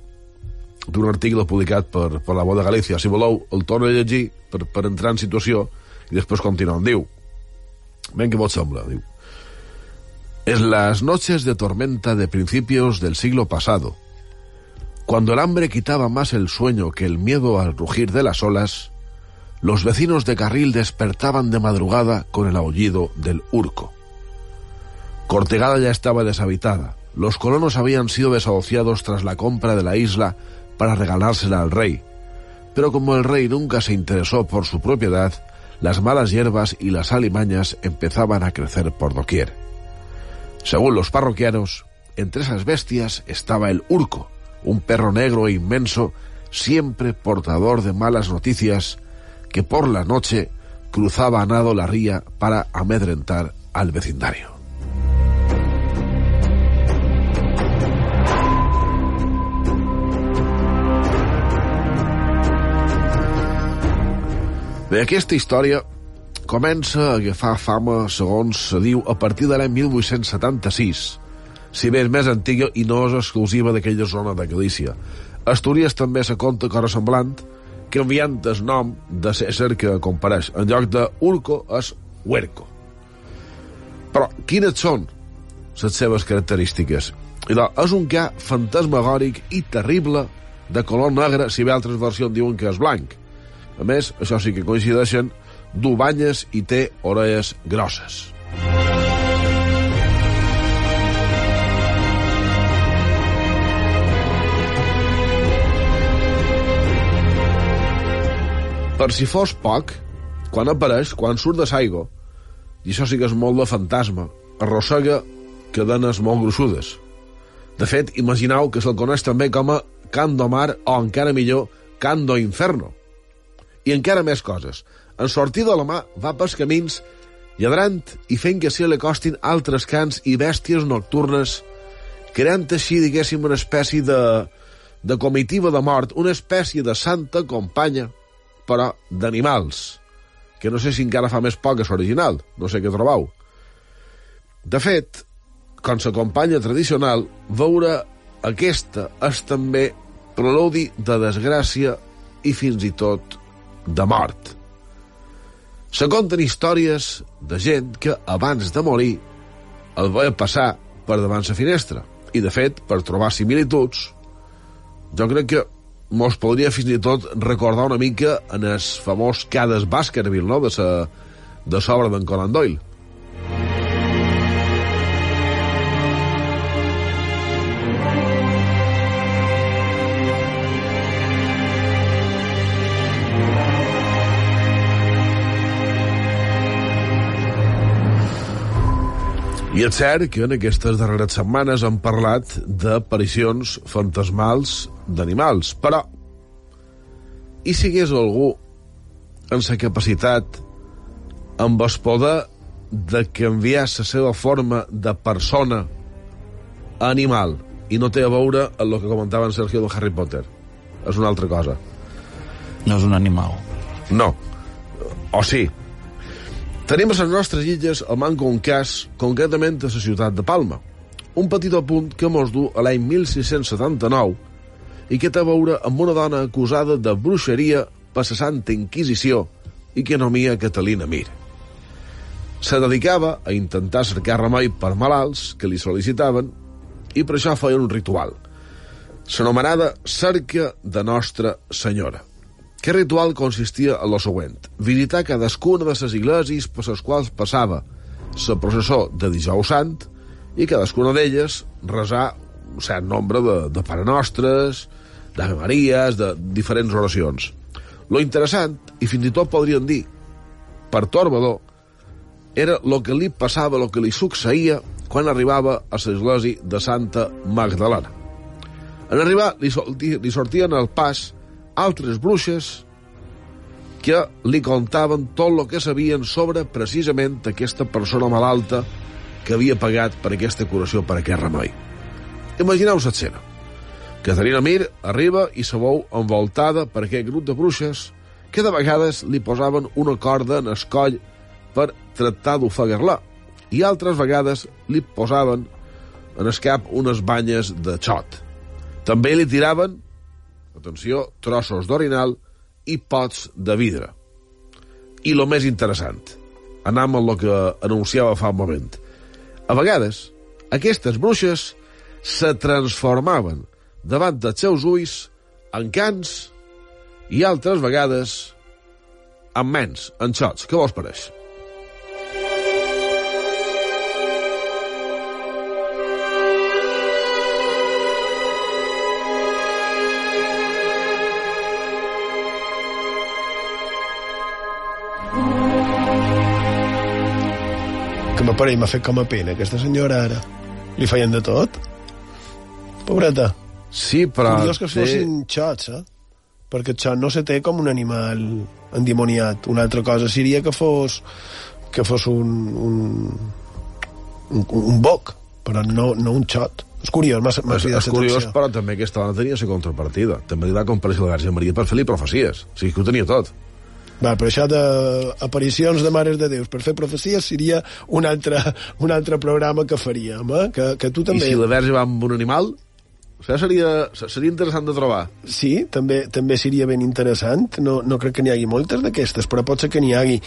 Speaker 2: d'un article publicat per, per la Voz de Galícia. Si voleu, el torno a llegir per, per entrar en situació i després continuem. Diu, ben que vos sembla, diu, En las noches de tormenta de principios del siglo pasado, cuando el hambre quitaba más el sueño que el miedo al rugir de las olas, los vecinos de Carril despertaban de madrugada con el aullido del urco. Cortegada ya estaba deshabitada. Los colonos habían sido desahuciados tras la compra de la isla para regalársela al rey. Pero como el rey nunca se interesó por su propiedad, las malas hierbas y las alimañas empezaban a crecer por doquier. Según los parroquianos, entre esas bestias estaba el urco, un perro negro e inmenso, siempre portador de malas noticias, que por la noche cruzaba a nado la ría para amedrentar al vecindario. Bé, aquesta història comença a agafar fama, segons se diu, a partir de l'any 1876, si bé és més antiga i no és exclusiva d'aquella zona de Galícia. Astúries també se conta cosa semblant, canviant el nom de César que compareix. En lloc de Urco és Huerco. Però quines són les seves característiques? I doncs, és un ca fantasmagòric i terrible de color negre, si bé altres versions diuen que és blanc. A més, això sí que coincideixen, du banyes i té orelles grosses. Per si fos poc, quan apareix, quan surt de Saigo, i això sí que és molt de fantasma, arrossega cadenes molt gruixudes. De fet, imagineu que se'l coneix també com a Cando Mar o, encara millor, Cando Inferno. I encara més coses. En sortir de la mà va pels camins lladrant i fent que se li costin altres cants i bèsties nocturnes, creant així, diguéssim, una espècie de, de comitiva de mort, una espècie de santa companya, però d'animals, que no sé si encara fa més poc que l'original, no sé què trobau. De fet, com la companya tradicional, veure aquesta és també preludi de desgràcia i fins i tot de mort. Se conten històries de gent que abans de morir el veia passar per davant la finestra. I, de fet, per trobar similituds, jo crec que mos podria fins i tot recordar una mica en el famós Cades Baskerville, no?, de sa, de l'obra d'en Conan Doyle. I és cert que en aquestes darreres setmanes hem parlat d'aparicions fantasmals d'animals, però i si hi hagués algú amb la capacitat, amb el poder de canviar la seva forma de persona a animal, i no té a veure amb el que comentava en Sergio de Harry Potter. És una altra cosa.
Speaker 3: No és un animal.
Speaker 2: No. O sí. Tenim a les nostres illes a manco un cas, concretament a la ciutat de Palma. Un petit apunt que mos du a l'any 1679 i que té a veure amb una dona acusada de bruixeria per la Santa Inquisició i que nomia Catalina Mir. Se dedicava a intentar cercar remei per malalts que li sol·licitaven i per això feia un ritual. S'anomenada Cerca de Nostra Senyora. Aquest ritual consistia en lo següent. Visitar cadascuna de les iglesis per les quals passava la processó de dijous sant i cadascuna d'elles resar un cert nombre de, de Pare Nostres, d'Ave Maries, de diferents oracions. Lo interessant, i fins i tot podríem dir, pertorbador, era el que li passava, el que li succeïa quan arribava a l'església de Santa Magdalena. En arribar, li sortien al pas altres bruixes que li contaven tot el que sabien sobre precisament aquesta persona malalta que havia pagat per aquesta curació, per aquest remei. Imagineu l'escena. Caterina Mir arriba i se veu envoltada per aquest grup de bruixes que de vegades li posaven una corda en el coll per tractar d'ofegar-la i altres vegades li posaven en el cap unes banyes de xot. També li tiraven, atenció, trossos d'orinal i pots de vidre. I lo més interessant, anam amb el que anunciava fa un moment. A vegades, aquestes bruixes se transformaven davant dels seus ulls en cans i altres vegades en mens, en xots. Què vos pareix?
Speaker 1: Que m'aparell m'ha fet com a pena, aquesta senyora, ara. Li feien de tot. Pobreta.
Speaker 2: Sí, però...
Speaker 1: Curiós que
Speaker 2: té-
Speaker 1: fossin xots, eh? Perquè el xot no se té com un animal endimoniat. Una altra cosa seria que fos que fos un, un, un, un boc, però no, no un xot. És curiós, m'ha
Speaker 2: És,
Speaker 1: cridat
Speaker 2: és curiós,
Speaker 1: l'atenció.
Speaker 2: però també aquesta dona tenia la contrapartida. També li va comparèixer la Verge Maria per fer-li profecies. O sigui que ho tenia tot.
Speaker 1: Va, però això d'aparicions de mares de Déus per fer profecies seria un altre, un altre programa que faríem, eh? Que, que tu també...
Speaker 2: I si la Verge va amb un animal, això seria, seria interessant de trobar.
Speaker 1: Sí, també, també seria ben interessant. No, no crec que n'hi hagi moltes d'aquestes, però pot ser que n'hi hagi.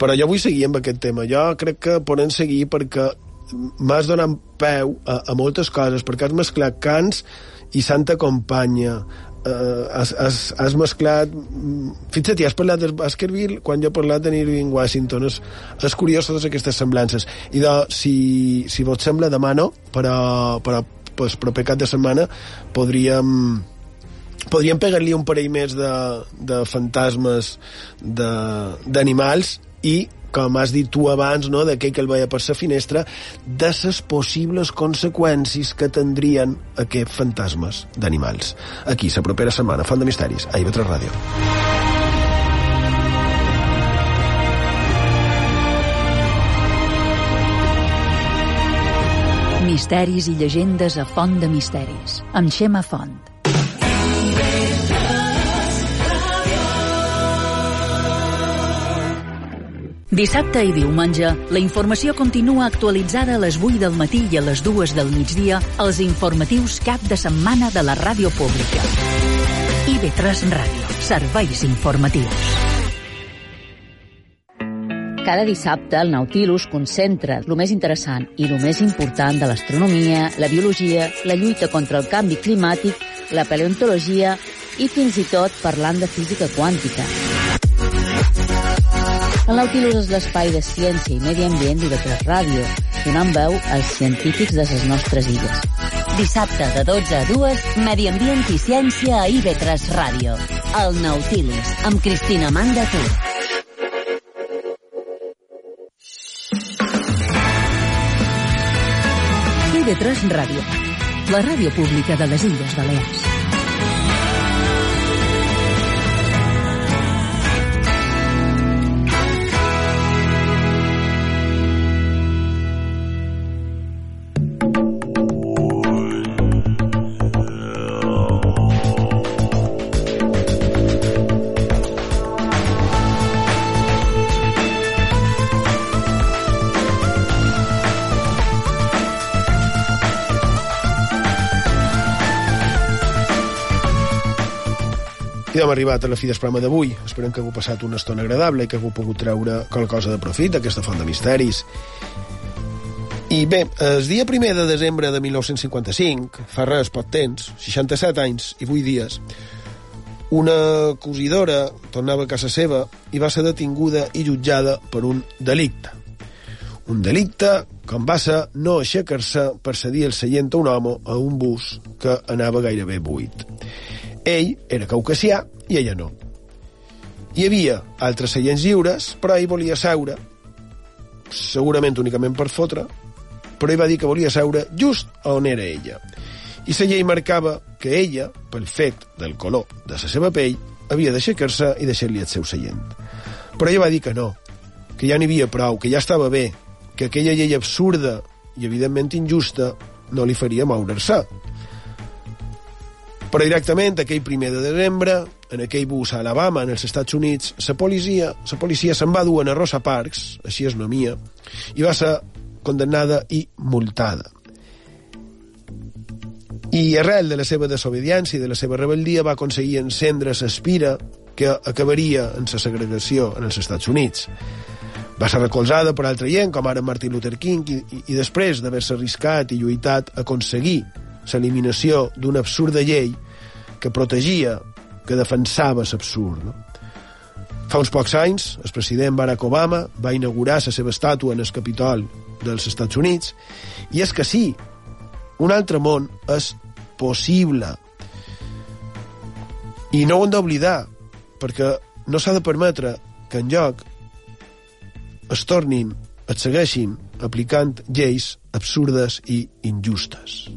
Speaker 1: Però jo vull seguir amb aquest tema. Jo crec que podem seguir perquè m'has donat peu a, a moltes coses, perquè has mesclat cants i Santa Companya, eh, has, has, has mesclat... mm, Fixa't, has parlat de Baskerville quan jo he parlat de Irving Washington. És, és curiós totes aquestes semblances. I de, si, si vos sembla, demà no, però, però pues, proper cap de setmana podríem podríem pegar-li un parell més de, de fantasmes d'animals i com has dit tu abans, no, d'aquell que el veia per sa finestra, de les possibles conseqüències que tindrien aquests fantasmes d'animals. Aquí, la propera setmana, Font de Misteris, a IB3 Ràdio.
Speaker 11: Misteris i llegendes a Font de Misteris, amb Xema Font. Dissabte i diumenge, la informació continua actualitzada a les 8 del matí i a les 2 del migdia als informatius cap de setmana de la ràdio pública. IB3 Ràdio, serveis informatius.
Speaker 4: Cada dissabte el Nautilus concentra el més interessant i el més important de l'astronomia, la biologia, la lluita contra el canvi climàtic, la paleontologia i fins i tot parlant de física quàntica. El Nautilus és l'espai de ciència i medi ambient d'IV3 Ràdio, donant veu als científics de les nostres illes.
Speaker 7: Dissabte de 12 a 2, Medi Ambient i Ciència a IB3 Ràdio. El Nautilus, amb Cristina Manda Tur.
Speaker 11: IB3 Ràdio, la ràdio pública de les Illes Balears.
Speaker 1: Hem arribat a la fi del programa d'avui. Esperem que hagueu passat una estona agradable i que hagueu pogut treure qualque cosa de profit d'aquesta font de misteris. I bé, el dia primer de desembre de 1955, fa res, pot temps, 67 anys i 8 dies, Una cosidora tornava a casa seva i va ser detinguda i jutjada per un delicte. Un delicte com va ser no aixecar-se per cedir el seient a un home a un bus que anava gairebé buit. Ell era caucasià i ella no. Hi havia altres seients lliures, però ell volia seure, segurament únicament per fotre, però ell va dir que volia seure just on era ella i la llei marcava que ella, pel fet del color de la seva pell, havia d'aixecar-se i deixar-li el seu seient. Però ella va dir que no, que ja n'hi havia prou, que ja estava bé, que aquella llei absurda i evidentment injusta no li faria moure-se. Però directament, aquell primer de desembre, en aquell bus a Alabama, en els Estats Units, la policia, la policia se'n va dur a Rosa Parks, així és nomia, i va ser condemnada i multada. I arrel de la seva desobediència i de la seva rebel·lia va aconseguir encendre l'espira que acabaria en la segregació en els Estats Units. Va ser recolzada per altra gent, com ara Martin Luther King, i, i, i després d'haver-se arriscat i lluitat, aconseguir l'eliminació d'una absurda llei que protegia, que defensava l'absurd. No? Fa uns pocs anys, el president Barack Obama va inaugurar la seva estàtua en el Capitol dels Estats Units, i és que sí, un altre món és possible. I no ho hem d'oblidar, perquè no s'ha de permetre que en lloc es tornin, es segueixin aplicant lleis absurdes i injustes.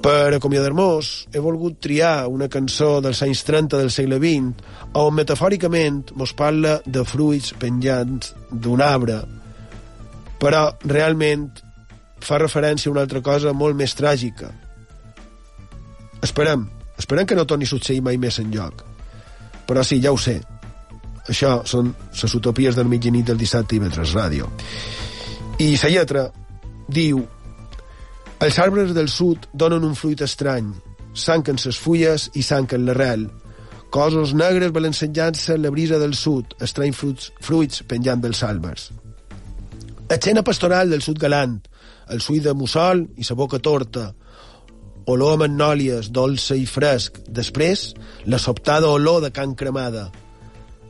Speaker 1: Per acomiadar-nos, he volgut triar una cançó dels anys 30 del segle XX on metafòricament mos parla de fruits penjants d'un arbre, però realment fa referència a una altra cosa molt més tràgica. Esperem, esperem que no torni a succeir mai més en lloc. Però sí, ja ho sé. Això són les utopies del mig i nit del dissabte i Vetres Ràdio. I la lletra diu Els arbres del sud donen un fruit estrany, sanquen ses fulles i sanquen l'arrel. Cosos negres balancejant-se en la brisa del sud, estrany fruits, fruits penjant dels àlbers. Escena pastoral del sud galant, el suï de mussol i sa boca torta, olor a magnòlies, dolça i fresc. Després, la sobtada olor de can cremada.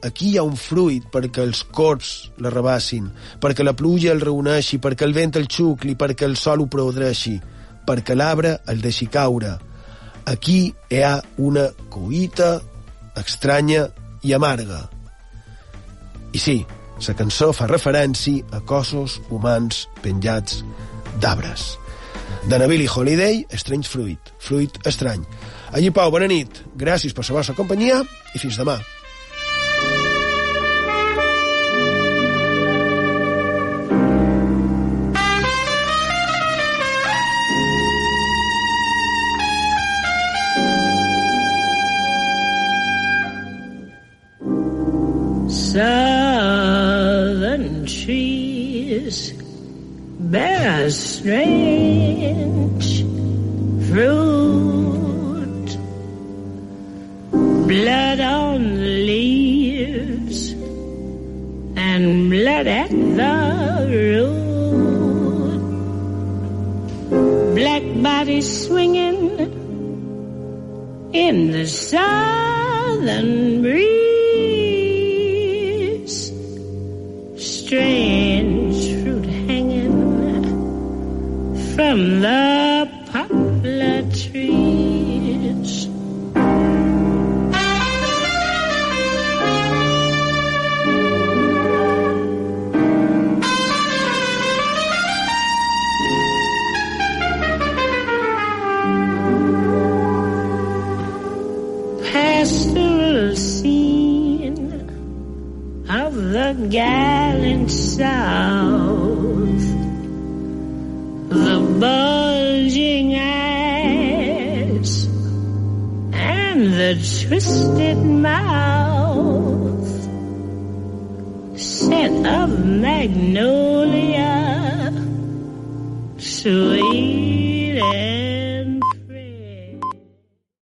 Speaker 1: Aquí hi ha un fruit perquè els corps la rebassin, perquè la pluja el reuneixi, perquè el vent el xucli, perquè el sol ho podreixi, perquè l'arbre el deixi caure. Aquí hi ha una coïta estranya i amarga. I sí, la cançó fa referència a cossos humans penjats d'arbres. De Nabil i Holiday, Strange Fruit, fruit estrany. Allí, Pau, bona nit. Gràcies per la vostra companyia i fins demà.
Speaker 12: Bear strange fruit. Blood on the leaves and blood at the root. Black bodies swinging in the southern breeze. From the twisted mouth, scent of magnolia, sweet